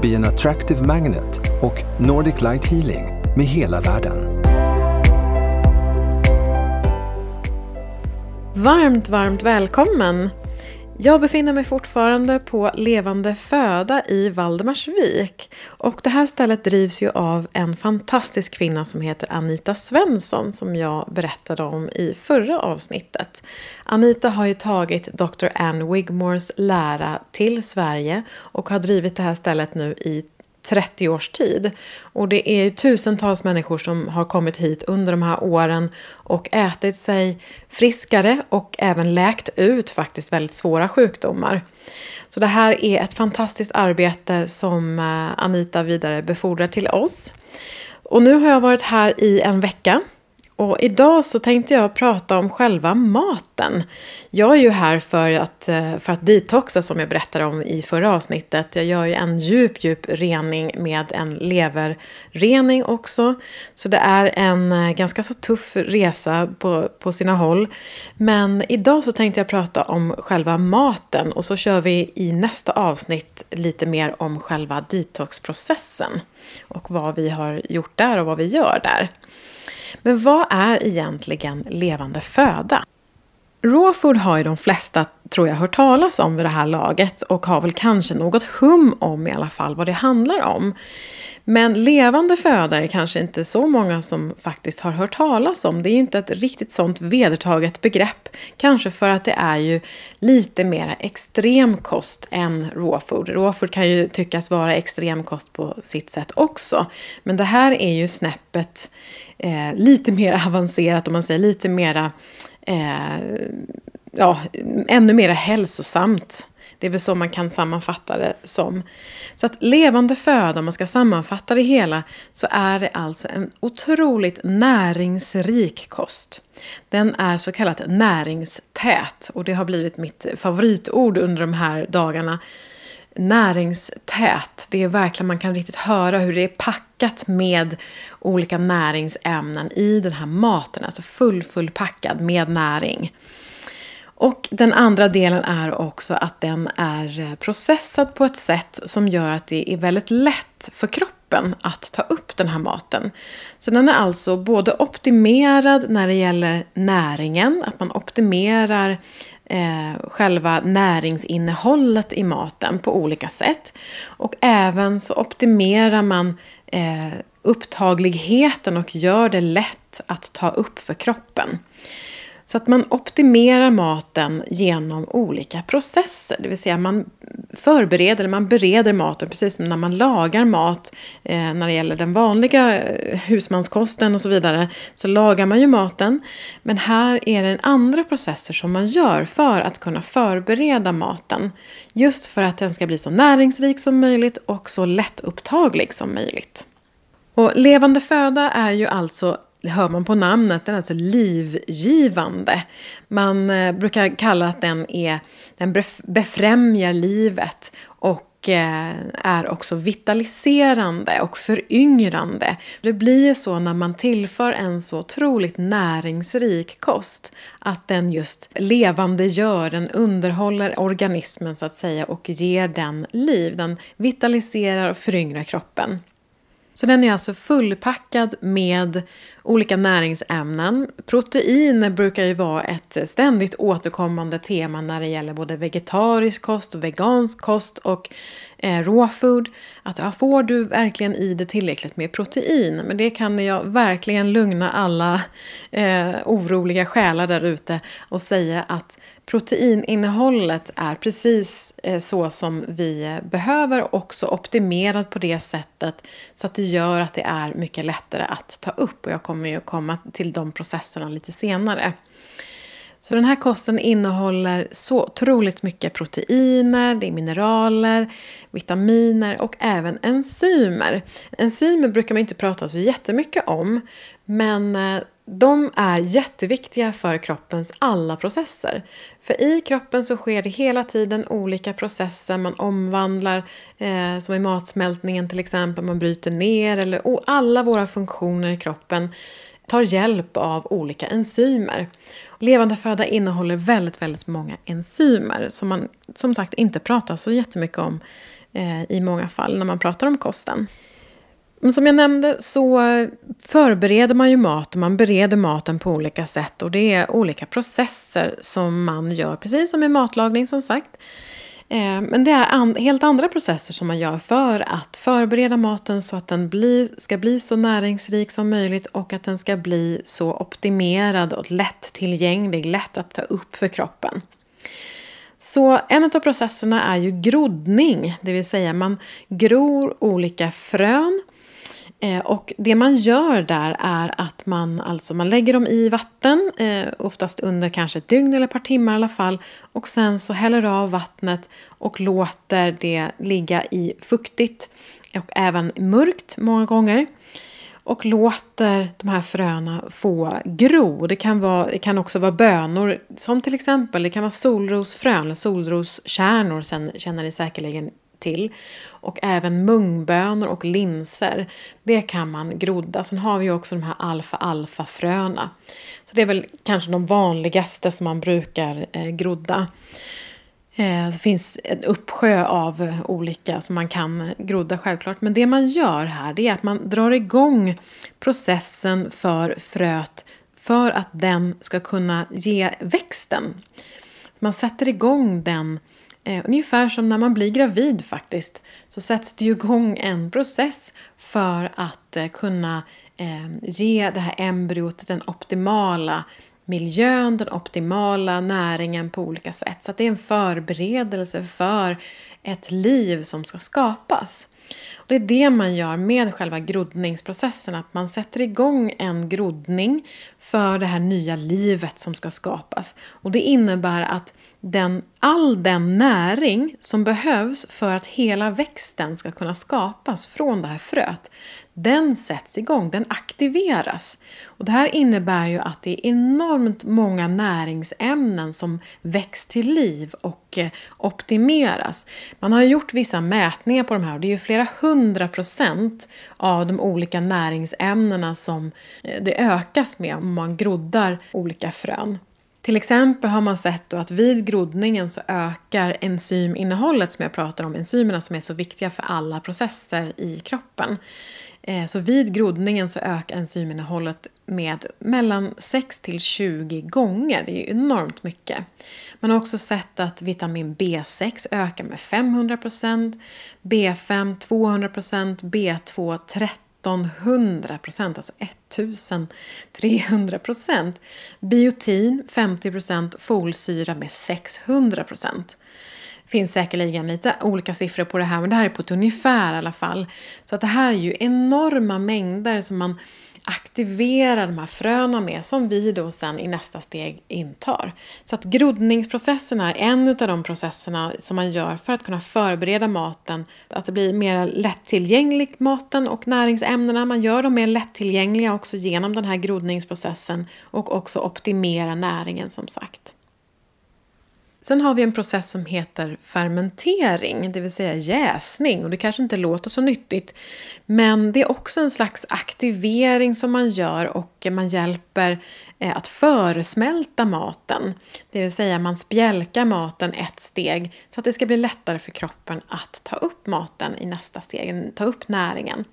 Be an Attractive Magnet och Nordic Light Healing med hela världen. Varmt, varmt välkommen! Jag befinner mig fortfarande fortfarande på Levande föda i Valdemarsvik. Och det här stället drivs ju av en fantastisk kvinna som heter Anita Svensson som jag berättade om i förra avsnittet. Anita har ju tagit Dr. Ann Wigmores lära till Sverige och har drivit det här stället nu i 30 års tid. Och det är tusentals människor som har kommit hit under de här åren och ätit sig friskare och även läkt ut faktiskt väldigt svåra sjukdomar. Så det här är ett fantastiskt arbete som eh, Anita vidare befordrar till oss. Och nu har jag varit här i en vecka och idag så tänkte jag prata om själva maten. Jag är ju här för att, eh, för att detoxa som jag berättade om i förra avsnittet. Jag gör ju en djup, djup rening med en leverrening också. Så det är en eh, ganska så tuff resa på, på sina håll. Men idag så tänkte jag prata om själva maten och så kör vi i nästa avsnitt lite mer om själva detoxprocessen. Och vad vi har gjort där och vad vi gör där. Men vad är egentligen levande föda? Raw food har ju de flesta, tror jag, hört talas om vid det här laget och har väl kanske något hum om i alla fall vad det handlar om. Men levande föda är kanske inte så många som faktiskt har hört talas om. Det är inte ett riktigt sånt vedertaget begrepp. Kanske för att det är ju lite mer extremkost än rawfood. Rawfood kan ju tyckas vara extrem kost på sitt sätt också. Men det här är ju snäppet eh, lite mer avancerat, om man säger lite mera eh, ja, ännu mer hälsosamt. Det är väl så man kan sammanfatta det som. Så att levande föda, om man ska sammanfatta det hela, så är det alltså en otroligt näringsrik kost. Den är så kallat näringstät och det har blivit mitt favoritord under de här dagarna. Näringstät, det är verkligen, man kan riktigt höra hur det är packat med olika näringsämnen i den här maten, alltså full, full packad med näring. Och den andra delen är också att den är eh, processad på ett sätt som gör att det är väldigt lätt för kroppen att ta upp den här maten. Så den är alltså både optimerad när det gäller näringen, att man optimerar eh, själva näringsinnehållet i maten på olika sätt. Och även så optimerar man eh, upptagligheten och gör det lätt att ta upp för kroppen. Så att man optimerar maten genom olika processer. Det vill säga man förbereder, man bereder maten precis som när man lagar mat. Eh, när det gäller den vanliga eh, husmanskosten och så vidare. Så lagar man ju maten. Men här är det andra processer som man gör för att kunna förbereda maten. Just för att den ska bli så näringsrik som möjligt och så lättupptaglig som möjligt. Och levande föda är ju alltså hör man på namnet, den är alltså livgivande. Man eh, brukar kalla att den, är, den befrämjar livet och eh, är också vitaliserande och föryngrande. Det blir så när man tillför en så otroligt näringsrik kost att den just levande gör, den underhåller organismen så att säga och ger den liv. Den vitaliserar och föryngrar kroppen. Så den är alltså fullpackad med olika näringsämnen. Protein brukar ju vara ett ständigt återkommande tema när det gäller både vegetarisk kost och vegansk kost och eh, raw food. Att ja, får du verkligen i dig tillräckligt med protein? Men det kan jag verkligen lugna alla eh, oroliga själar där ute och säga att Proteininnehållet är precis eh, så som vi eh, behöver, också optimerat på det sättet så att det gör att det är mycket lättare att ta upp. Och jag kommer ju komma till de processerna lite senare. Så den här kosten innehåller så otroligt mycket proteiner, det är mineraler, vitaminer och även enzymer. Enzymer brukar man inte prata så jättemycket om, men eh, de är jätteviktiga för kroppens alla processer. För i kroppen så sker det hela tiden olika processer. Man omvandlar, eh, som i matsmältningen till exempel, man bryter ner. Eller, och alla våra funktioner i kroppen tar hjälp av olika enzymer. Levande föda innehåller väldigt, väldigt många enzymer som man som sagt inte pratar så jättemycket om eh, i många fall när man pratar om kosten. Men som jag nämnde så förbereder man ju mat och man bereder maten på olika sätt och det är olika processer som man gör, precis som i matlagning som sagt. Eh, men det är helt andra processer som man gör för att förbereda maten så att den blir, ska bli så näringsrik som möjligt och att den ska bli så optimerad och lättillgänglig, lätt att ta upp för kroppen. Så en av processerna är ju groddning, det vill säga man gror olika frön Eh, och det man gör där är att man, alltså, man lägger dem i vatten, eh, oftast under kanske ett dygn eller ett par timmar i alla fall. Och sen så häller av vattnet och låter det ligga i fuktigt och även mörkt många gånger. Och låter de här fröna få gro. Det kan, vara, det kan också vara bönor, som till exempel det kan vara solrosfrön solroskärnor, sen känner ni säkerligen till. Och även mungbönor och linser. Det kan man grodda. Sen har vi också de här alfa-alfa-fröna. Så det är väl kanske de vanligaste som man brukar eh, grodda. Eh, det finns en uppsjö av eh, olika som man kan grodda självklart. Men det man gör här det är att man drar igång processen för fröet för att den ska kunna ge växten. Man sätter igång den Eh, ungefär som när man blir gravid faktiskt. Så sätts det ju igång en process för att eh, kunna eh, ge det här embryot den optimala miljön, den optimala näringen på olika sätt. Så det är en förberedelse för ett liv som ska skapas. Och det är det man gör med själva groddningsprocessen, att man sätter igång en groddning för det här nya livet som ska skapas. Och det innebär att den, all den näring som behövs för att hela växten ska kunna skapas från det här fröet, den sätts igång, den aktiveras. Och det här innebär ju att det är enormt många näringsämnen som väcks till liv och eh, optimeras. Man har gjort vissa mätningar på de här och det är ju flera hundra procent av de olika näringsämnena som eh, det ökas med om man groddar olika frön. Till exempel har man sett att vid groddningen så ökar enzyminnehållet som jag pratar om, enzymerna som är så viktiga för alla processer i kroppen. Eh, så vid groddningen så ökar enzyminnehållet med mellan 6 till 20 gånger. Det är ju enormt mycket. Man har också sett att vitamin B6 ökar med 500% B5 200% B2 30 1300 procent, alltså 1300 procent. Biotin 50 procent, folsyra med 600 procent. finns säkerligen lite olika siffror på det här, men det här är på ett ungefär i alla fall. Så att det här är ju enorma mängder som man aktivera de här fröna med som vi då sen i nästa steg intar. Så att groddningsprocessen är en av de processerna som man gör för att kunna förbereda maten, att det blir mer lättillgänglig maten och näringsämnena. Man gör dem mer lättillgängliga också genom den här groddningsprocessen och också optimera näringen som sagt. Sen har vi en process som heter fermentering, det vill säga jäsning. Och det kanske inte låter så nyttigt, men det är också en slags aktivering som man gör och man hjälper eh, att föresmälta maten. Det vill säga man spjälkar maten ett steg så att det ska bli lättare för kroppen att ta upp maten i nästa steg, ta upp näringen.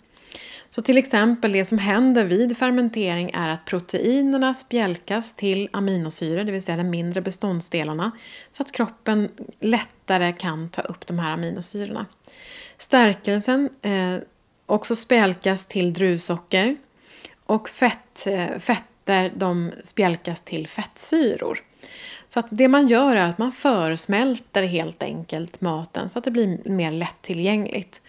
Så till exempel det som händer vid fermentering är att proteinerna spjälkas till aminosyror, det vill säga de mindre beståndsdelarna, så att kroppen lättare kan ta upp de här aminosyrorna. Stärkelsen eh, också spjälkas till druvsocker och fett, eh, fetter de spjälkas till fettsyror. Så att det man gör är att man försmälter helt enkelt maten så att det blir mer lättillgängligt.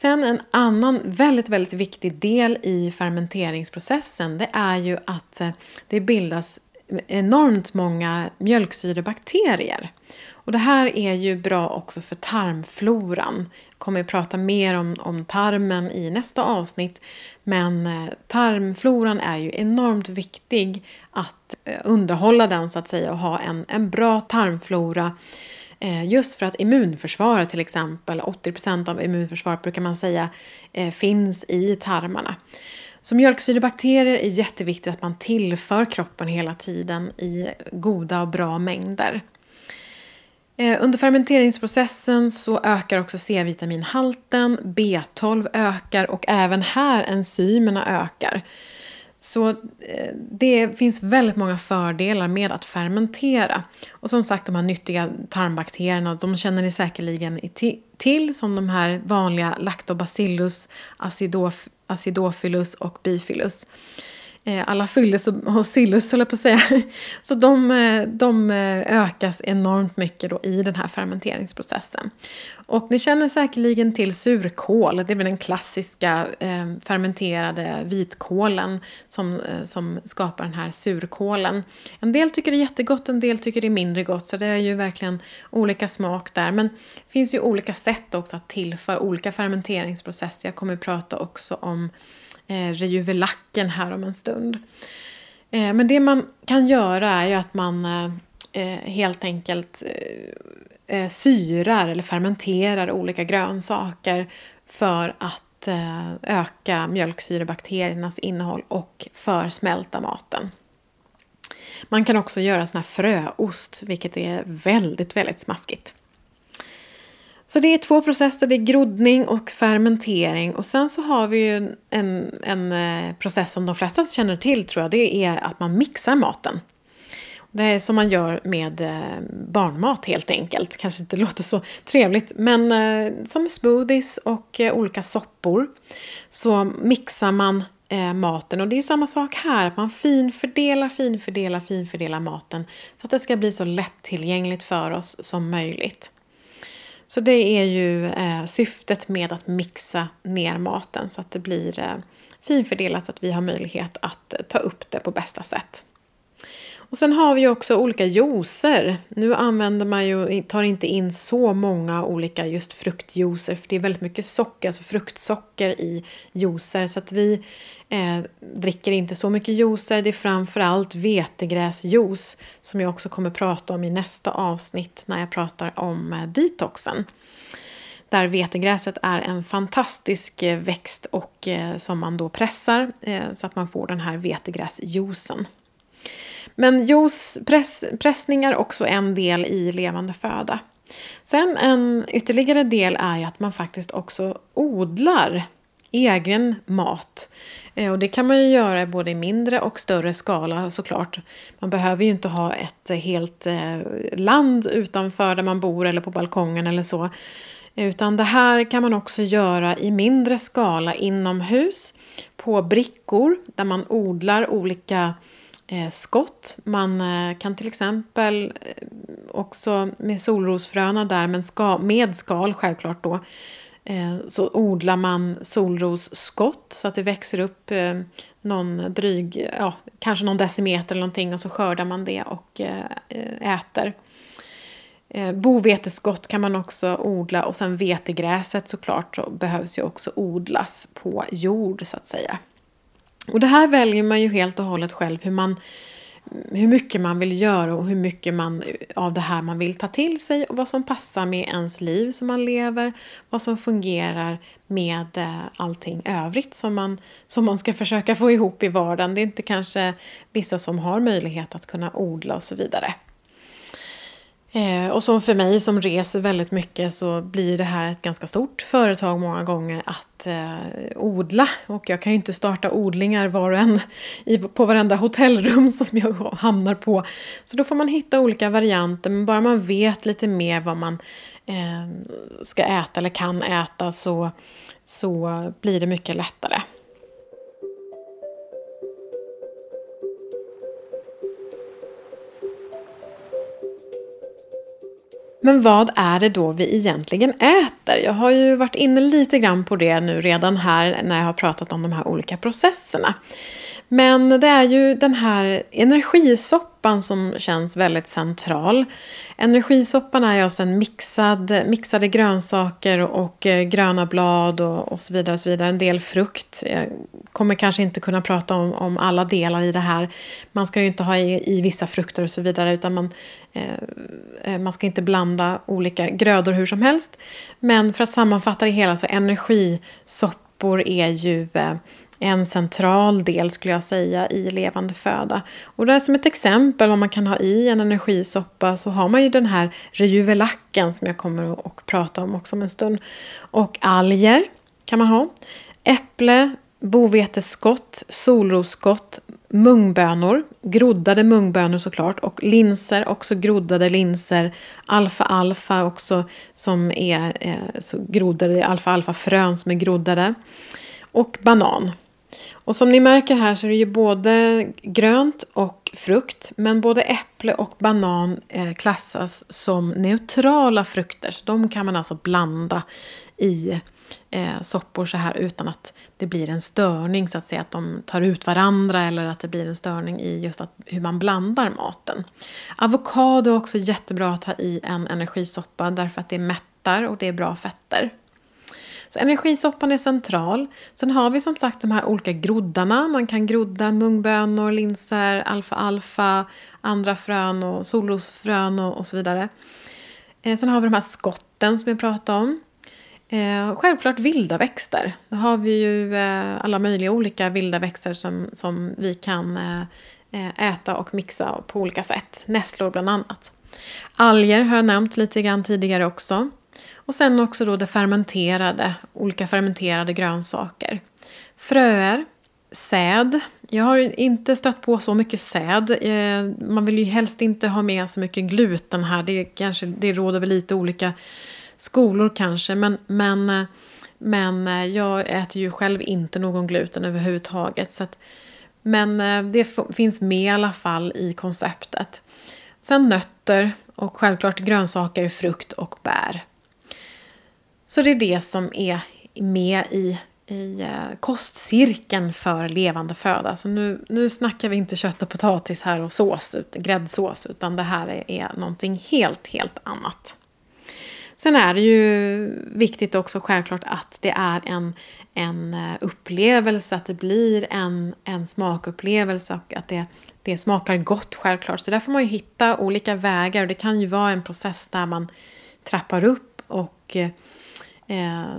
Sen en annan väldigt, väldigt viktig del i fermenteringsprocessen det är ju att eh, det bildas enormt många mjölksyrebakterier. Och det här är ju bra också för tarmfloran. Jag kommer att prata mer om, om tarmen i nästa avsnitt. Men eh, tarmfloran är ju enormt viktig att eh, underhålla den så att säga och ha en, en bra tarmflora. Eh, just för att immunförsvaret till exempel, 80% av immunförsvaret brukar man säga, eh, finns i tarmarna. Så mjölksyrebakterier är jätteviktigt att man tillför kroppen hela tiden i goda och bra mängder. Eh, under fermenteringsprocessen så ökar också C-vitaminhalten, B12 ökar och även här enzymerna ökar. Så eh, det finns väldigt många fördelar med att fermentera. Och som sagt, de här nyttiga tarmbakterierna, de känner ni säkerligen till som de här vanliga Lactobacillus, acidophilus och bifilus. Eh, alla fylles och sillus, höll jag på att säga. Så de, eh, de eh, ökas enormt mycket då i den här fermenteringsprocessen. Och ni känner säkerligen till surkål, det är väl den klassiska fermenterade vitkålen som, som skapar den här surkålen. En del tycker det är jättegott, en del tycker det är mindre gott, så det är ju verkligen olika smak där. Men det finns ju olika sätt också att tillföra olika fermenteringsprocesser. Jag kommer att prata också om eh, rejuvelacken här om en stund. Eh, men det man kan göra är ju att man eh, eh helt enkelt eh, eh, syrar eller fermenterar olika grönsaker för att eh, öka mjölksyrebakteriernas innehåll och försmälta maten. Man kan också göra sån här fröost, vilket är väldigt, väldigt smaskigt. Så det är två processer, det är groddning och fermentering. Och sen så har vi ju en, en eh, process som de flesta känner till tror jag, det är att man mixar maten. Det är som man gör med eh, barnmat helt enkelt. Kanske inte låter så trevligt, men eh, som smoothies och olika soppor så mixar man maten. Och det är samma sak här, att man finfördelar, finfördelar, finfördelar maten så att det ska bli så lättillgängligt för oss som möjligt. Så det är ju eh, syftet med att mixa ner maten så att det blir eh, finfördelat så att vi har möjlighet att eh, ta upp det på bästa sätt. Och sen har vi ju också olika juicer. Nu använder man ju, tar inte in så många olika just fruktjuicer för det är väldigt mycket socker, alltså fruktsocker i juicer. Så att vi eh, dricker inte så mycket juicer. Det är framförallt vetegräsjuice som jag också kommer prata om i nästa avsnitt när jag pratar om eh, detoxen. Där vetegräset är en fantastisk eh, växt och eh, som man då pressar eh, så att man får den här vetegräsjuicen. Men juice, press, pressningar också en del i levande föda. Sen en ytterligare del är ju att man faktiskt också odlar egen mat. Eh, och det kan man ju göra både i mindre och större skala såklart. Man behöver ju inte ha ett helt eh, land utanför där man bor eller på balkongen eller så. Utan det här kan man också göra i mindre skala inomhus på brickor där man odlar olika Eh, skott. Man eh, kan till exempel eh, också med solrosfröna där men ska, med skal självklart då så odlar man solrosskott så att det växer upp någon dryg, ja, kanske någon decimeter eller någonting och så skördar man det och äter. Boveteskott kan man också odla och sen vetegräset såklart så behövs ju också odlas på jord så att säga. Och det här väljer man ju helt och hållet själv hur man hur mycket man vill göra och hur mycket man, av det här man vill ta till sig och vad som passar med ens liv som man lever, vad som fungerar med eh, allting övrigt som man, som man ska försöka få ihop i vardagen. Det är inte kanske vissa som har möjlighet att kunna odla och så vidare. Eh, och som för mig som reser väldigt mycket så blir det här ett ganska stort företag många gånger att eh, odla. Och jag kan ju inte starta odlingar var och en i, på varenda hotellrum som jag hamnar på. Så då får man hitta olika varianter men bara man vet lite mer vad man eh, ska äta eller kan äta så, så blir det mycket lättare. Men vad är det då vi egentligen äter? Jag har ju varit inne lite grann på det nu redan här när jag har pratat om de här olika processerna. Men det är ju den här energisoppan som känns väldigt central. Energisoppan är alltså en mixad, mixade grönsaker och eh, gröna blad och, och så vidare. Och så vidare. En del frukt. Jag kommer kanske inte kunna prata om, om alla delar i det här. Man ska ju inte ha i, i vissa frukter och så vidare. Utan man, eh, eh man ska inte blanda olika grödor hur som helst. Men för att sammanfatta det hela så energisoppor är ju eh, en central del skulle jag säga i levande föda. Och där som ett exempel vad man kan ha i en energisoppa så har man ju den här rejuvelacken som jag kommer att prata om också om en stund. Och alger kan man ha. Äpple, boveteskott, solrosskott, mungbönor, groddade mungbönor såklart och linser, också groddade linser, alfa-alfa också som är eh, så groddade, alfa-alfa-frön som är groddade och banan. Och som ni märker här så är det ju både grönt och frukt. Men både äpple och banan eh, klassas som neutrala frukter. Så de kan man alltså blanda i eh, soppor så här utan att det blir en störning så att säga. Att de tar ut varandra eller att det blir en störning i just att, hur man blandar maten. Avokado är också jättebra att ha i en energisoppa därför att det mättar och det är bra fetter. Så energisoppan är central. Sen har vi som sagt de här olika groddarna. Man kan grodda mungbönor, linser, alfa-alfa, andra frön och solrosfrön och, och så vidare. Eh, sen har vi de här skotten som jag pratade om. Eh, självklart vilda växter. Då har vi ju eh, alla möjliga olika vilda växter som, som vi kan eh, eh äta och mixa på olika sätt. Nässlor bland annat. Alger har jag nämnt lite grann tidigare också. Och sen också då det fermenterade, olika fermenterade grönsaker. Fröer, säd. Jag har inte stött på så mycket säd. Eh, man vill ju helst inte ha med så mycket gluten här. Det, kanske, det råder väl lite olika skolor kanske. Men, men, eh, men eh, jag äter ju själv inte någon gluten överhuvudtaget. Så att, men det finns med i alla fall i konceptet. Sen nötter och självklart grönsaker, frukt och bär. Så det är det som är med i, i eh, kostcirkeln för levande föda. Så nu, nu snackar vi inte kött och potatis här och sås, gräddsås, utan det här är, är någonting helt, helt annat. Sen är det ju viktigt också självklart att det är en, en eh, upplevelse, att det blir en, en smakupplevelse och att det, det smakar gott självklart. Så där får man ju hitta olika vägar och det kan ju vara en process där man trappar upp och eh, eh,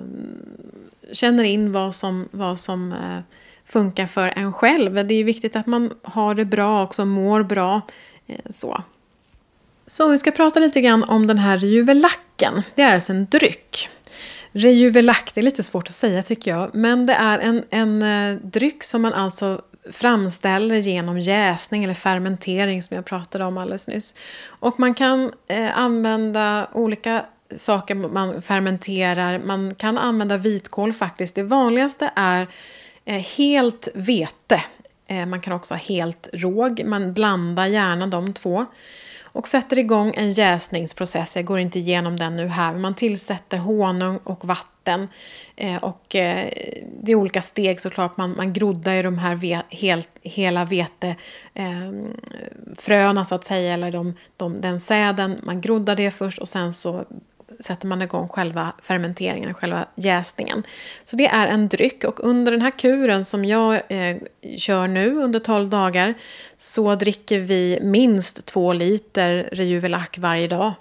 känner in vad som, vad som eh, funkar för en själv. Det är ju viktigt att man har det bra också, mår bra. Eh, så. så vi ska prata lite grann om den här juvelacken. Det är alltså en dryck. Rejuvelack, det är lite svårt att säga tycker jag. Men det är en, en eh, dryck som man alltså framställer genom jäsning eller fermentering som jag pratade om alldeles nyss. Och man kan eh, använda olika saker man fermenterar. Man kan använda vitkål faktiskt. Det vanligaste är eh, helt vete. Eh, man kan också ha helt råg. Man blandar gärna de två. Och sätter igång en jäsningsprocess. Jag går inte igenom den nu här. Man tillsätter honung och vatten. Eh, och det är olika steg såklart. Man, man groddar ju de här ve, helt, hela vetefröna så att säga. Eller de, de, den säden. Man groddar det först och sen så sätter man igång själva fermenteringen, själva jäsningen. Så det är en dryck och under den här kuren som jag eh, kör nu under 12 dagar så dricker vi minst 2 liter Rejuvelac varje dag.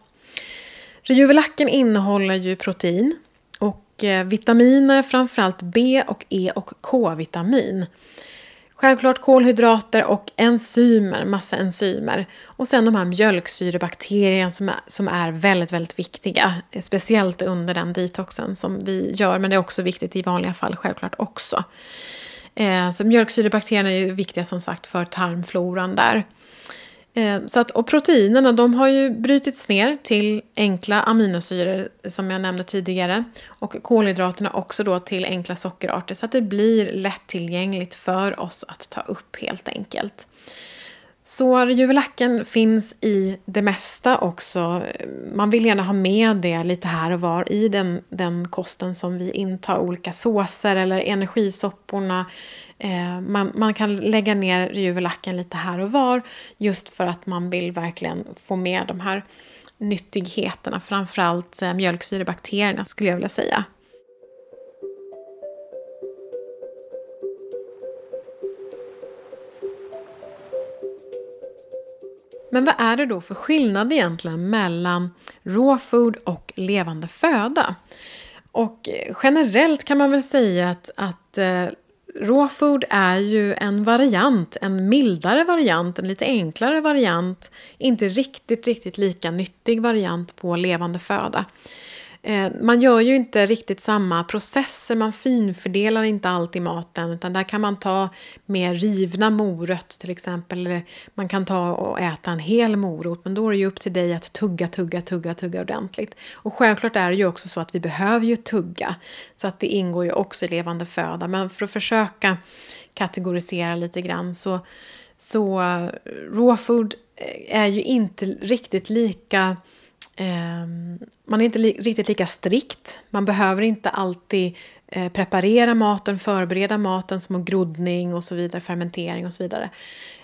Rejuvelacen innehåller ju protein och eh, vitaminer, framförallt B och E och K-vitamin. Självklart kolhydrater och enzymer, massa enzymer. Och sen de här mjölksyrebakterierna som är, som är väldigt, väldigt viktiga. Speciellt under den detoxen som vi gör, men det är också viktigt i vanliga fall självklart också. Eh, så mjölksyrebakterierna är ju viktiga som sagt för tarmfloran där. Eh, så att, och proteinerna de har ju brutits ner till enkla aminosyror som jag nämnde tidigare. Och kolhydraterna också då till enkla sockerarter så att det blir lättillgängligt för oss att ta upp helt enkelt. Så juvelacken finns i det mesta också. Man vill gärna ha med det lite här och var i den, den kosten som vi intar. Olika såser eller energisopporna. Eh, man, man, kan lägga ner juvelacken lite här och var just för att man vill verkligen få med de här nyttigheterna. Framförallt eh, mjölksyrebakterierna skulle jag vilja säga. Men vad är det då för skillnad egentligen mellan raw food och levande föda? Och eh, generellt kan man väl säga att, att eh, raw food är ju en variant, en mildare variant, en lite enklare variant. Inte riktigt, riktigt lika nyttig variant på levande föda. Eh, man gör ju inte riktigt samma processer, man finfördelar inte allt i maten utan där kan man ta mer rivna morötter till exempel. Eller man kan ta och äta en hel morot men då är det ju upp till dig att tugga, tugga, tugga, tugga ordentligt. Och självklart är det ju också så att vi behöver ju tugga så att det ingår ju också i levande föda. Men för att försöka kategorisera lite grann så, så eh, raw food eh, är ju inte riktigt lika Ehm, man är inte li riktigt lika strikt. Man behöver inte alltid eh, preparera maten, förbereda maten som groddning och så vidare, fermentering och så vidare.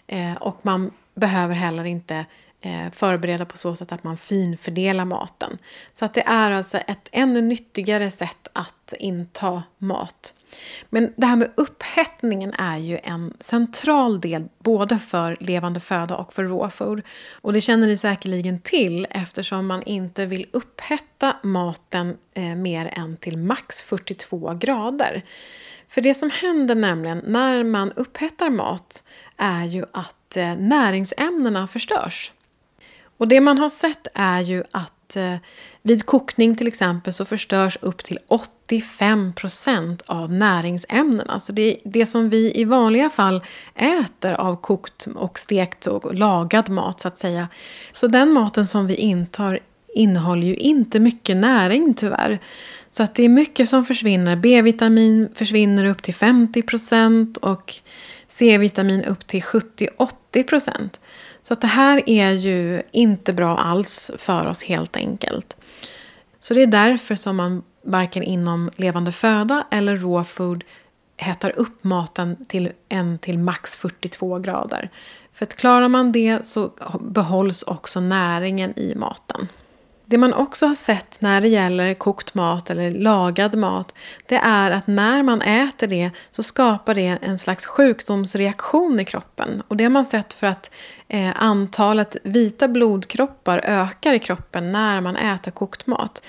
Eh, och man behöver heller inte eh, förbereda på så sätt att man finfördelar maten. Så att det är alltså ett ännu nyttigare sätt att inta mat. Men det här med upphettningen är ju en central del både för levande föda och för raw. Och det känner ni säkerligen till eftersom man inte vill upphetta maten eh, mer än till max 42 grader. För det som händer nämligen när man upphettar mat är ju att eh, näringsämnena förstörs. Och det man har sett är ju att eh, vid kokning till exempel så förstörs upp till 85% av näringsämnena. Så det, det som vi i vanliga fall äter av kokt och stekt och lagad mat så att säga. Så den maten som vi intar innehåller ju inte mycket näring tyvärr. Så att det är mycket som försvinner. B-vitamin försvinner upp till 50% och C-vitamin upp till 70-80% så att det här är ju inte bra alls för oss helt enkelt. Så det är därför som man varken inom levande föda eller raw food hettar upp maten till en till max 42 grader. För att klarar man det så behålls också näringen i maten. Det man också har sett när det gäller kokt mat eller lagad mat det är att när man äter det så skapar det en slags sjukdomsreaktion i kroppen. Och det har man sett för att eh, antalet vita blodkroppar ökar i kroppen när man äter kokt mat.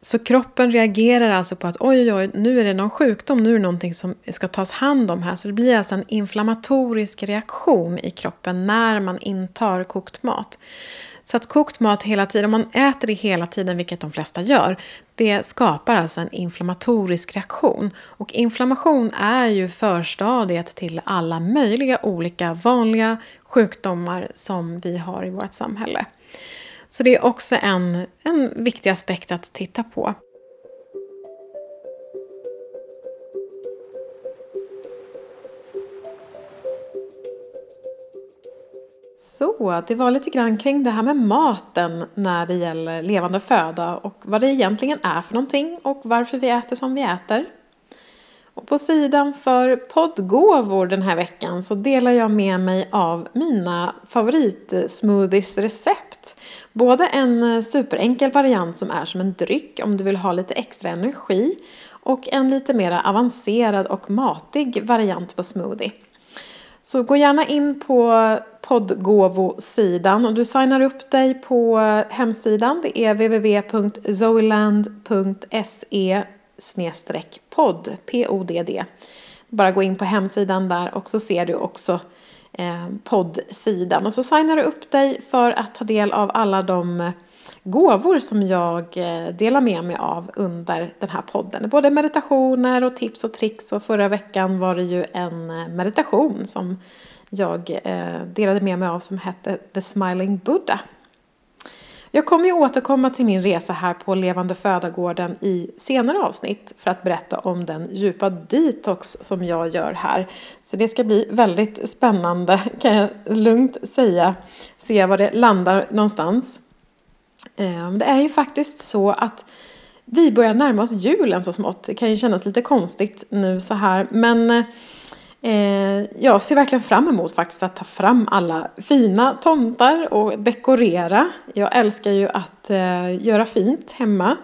Så kroppen reagerar alltså på att oj, oj, oj, nu är det någon sjukdom, nu är det någonting som ska tas hand om här. Så det blir alltså en inflammatorisk reaktion i kroppen när man intar kokt mat. Så att kokt mat hela tiden, om man äter det hela tiden, vilket de flesta gör, det skapar alltså en inflammatorisk reaktion. Och inflammation är ju förstadiet till alla möjliga olika vanliga sjukdomar som vi har i vårt samhälle. Så det är också en, en viktig aspekt att titta på. Så, det var lite grann kring det här med maten när det gäller levande föda och vad det egentligen är för någonting och varför vi äter som vi äter. Och på sidan för poddgåvor den här veckan så delar jag med mig av mina favoritsmoothies recept. Både en eh, superenkel variant som är som en dryck om du vill ha lite extra energi och en lite mer avancerad och matig variant på smoothie. Så gå gärna in på poddgåvosidan och du signar upp dig på hemsidan. Det är www.zoeland.se podd, P-O-D-D. Bara gå in på hemsidan där och så ser du också eh, poddsidan. Och så signar du upp dig för att ta del av alla de eh, gåvor som jag eh, delar med mig av under den här podden. Både meditationer och tips och tricks och förra veckan var det ju en eh, meditation som jag eh, delade med mig av som hette The Smiling Buddha. Jag kommer ju återkomma till min resa här på Levande Födagården i senare avsnitt för att berätta om den djupa detox som jag gör här. Så det ska bli väldigt spännande kan jag lugnt säga. Se var det landar någonstans. Eh, det är ju faktiskt så att vi börjar närma oss julen så smått. Det kan ju kännas lite konstigt nu så här men eh, jag ser verkligen fram emot faktiskt att ta fram alla fina tomtar och dekorera. Jag älskar ju att eh, göra fint hemma.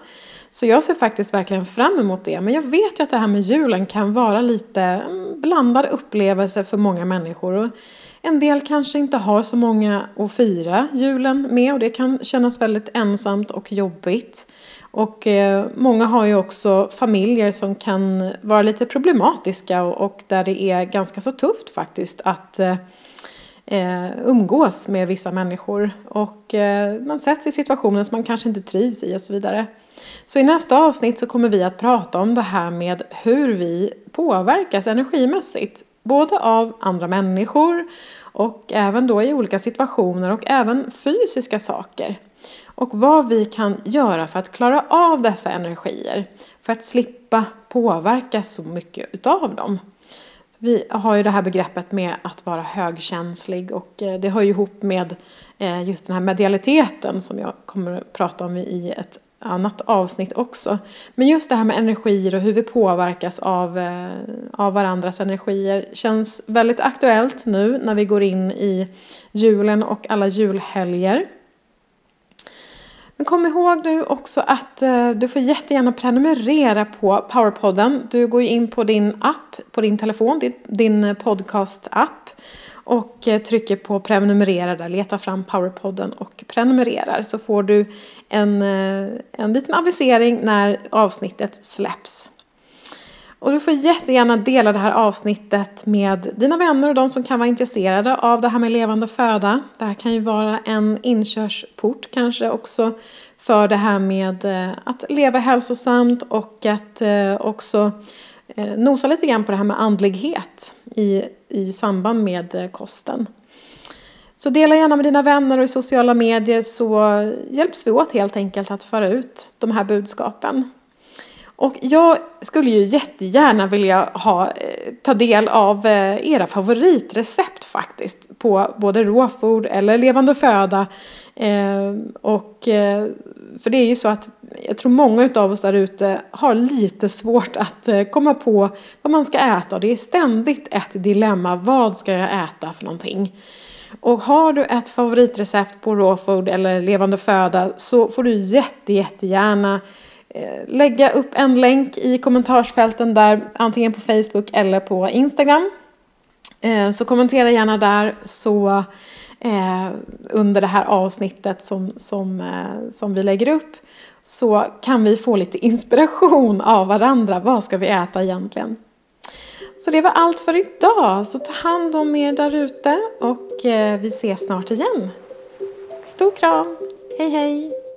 Så jag ser faktiskt verkligen fram emot det. Men jag vet ju att det här med julen kan vara lite mm, blandad upplevelse för många människor. Och en del kanske inte har så många att fira julen med och det kan kännas väldigt ensamt och jobbigt. Och eh, många har ju också familjer som kan vara lite problematiska och, och där det är ganska så tufft faktiskt att eh, eh umgås med vissa människor. Och eh, man sätts i situationer som man kanske inte trivs i och så vidare. Så i nästa avsnitt så kommer vi att prata om det här med hur vi påverkas energimässigt. Både av andra människor och även då i olika situationer och även fysiska saker och vad vi kan göra för att klara av dessa energier. För att slippa påverkas så mycket utav dem. Vi har ju det här begreppet med att vara högkänslig och eh, det hör ju ihop med eh, just den här medialiteten som jag kommer att prata om i ett annat avsnitt också. Men just det här med energier och hur vi påverkas av, eh, av varandras energier känns väldigt aktuellt nu när vi går in i julen och alla julhelger. Men kom ihåg nu också att eh, du får jättegärna prenumerera på Powerpodden. Du går ju in på din app, på din telefon, din, din podcast-app och eh, trycker på prenumerera där, letar fram Powerpodden och prenumererar så får du en, eh, en liten avisering när avsnittet släpps. Och du får jättegärna dela det här avsnittet med dina vänner och de som kan vara intresserade av det här med levande föda. Det här kan ju vara en inkörsport kanske också för det här med eh, att leva hälsosamt och att också nosa lite grann på det här med andlighet i, i samband med eh, kosten. Så dela gärna med dina vänner och i sociala medier så hjälps vi åt helt enkelt att föra ut de här budskapen. Och jag skulle ju jättegärna vilja ha, eh, ta del av eh, era favoritrecept faktiskt på både råfod eller levande föda. Och, för det är ju så att jag tror många av oss där ute har lite svårt att eh, komma på vad man ska äta och det är ständigt ett dilemma. Vad ska jag äta för någonting? Och har du ett favoritrecept på råfood eller levande föda så får du jätte, jättegärna eh, lägga upp en länk i kommentarsfälten där, antingen på Facebook eller på Instagram. Eh, så kommentera gärna där så eh, under det här avsnittet som, som, eh, som vi lägger upp så kan vi få lite inspiration av varandra. Vad ska vi äta egentligen? Så det var allt för idag. Så ta hand om er där ute och eh, vi ses snart igen. Stor kram! Hej hej!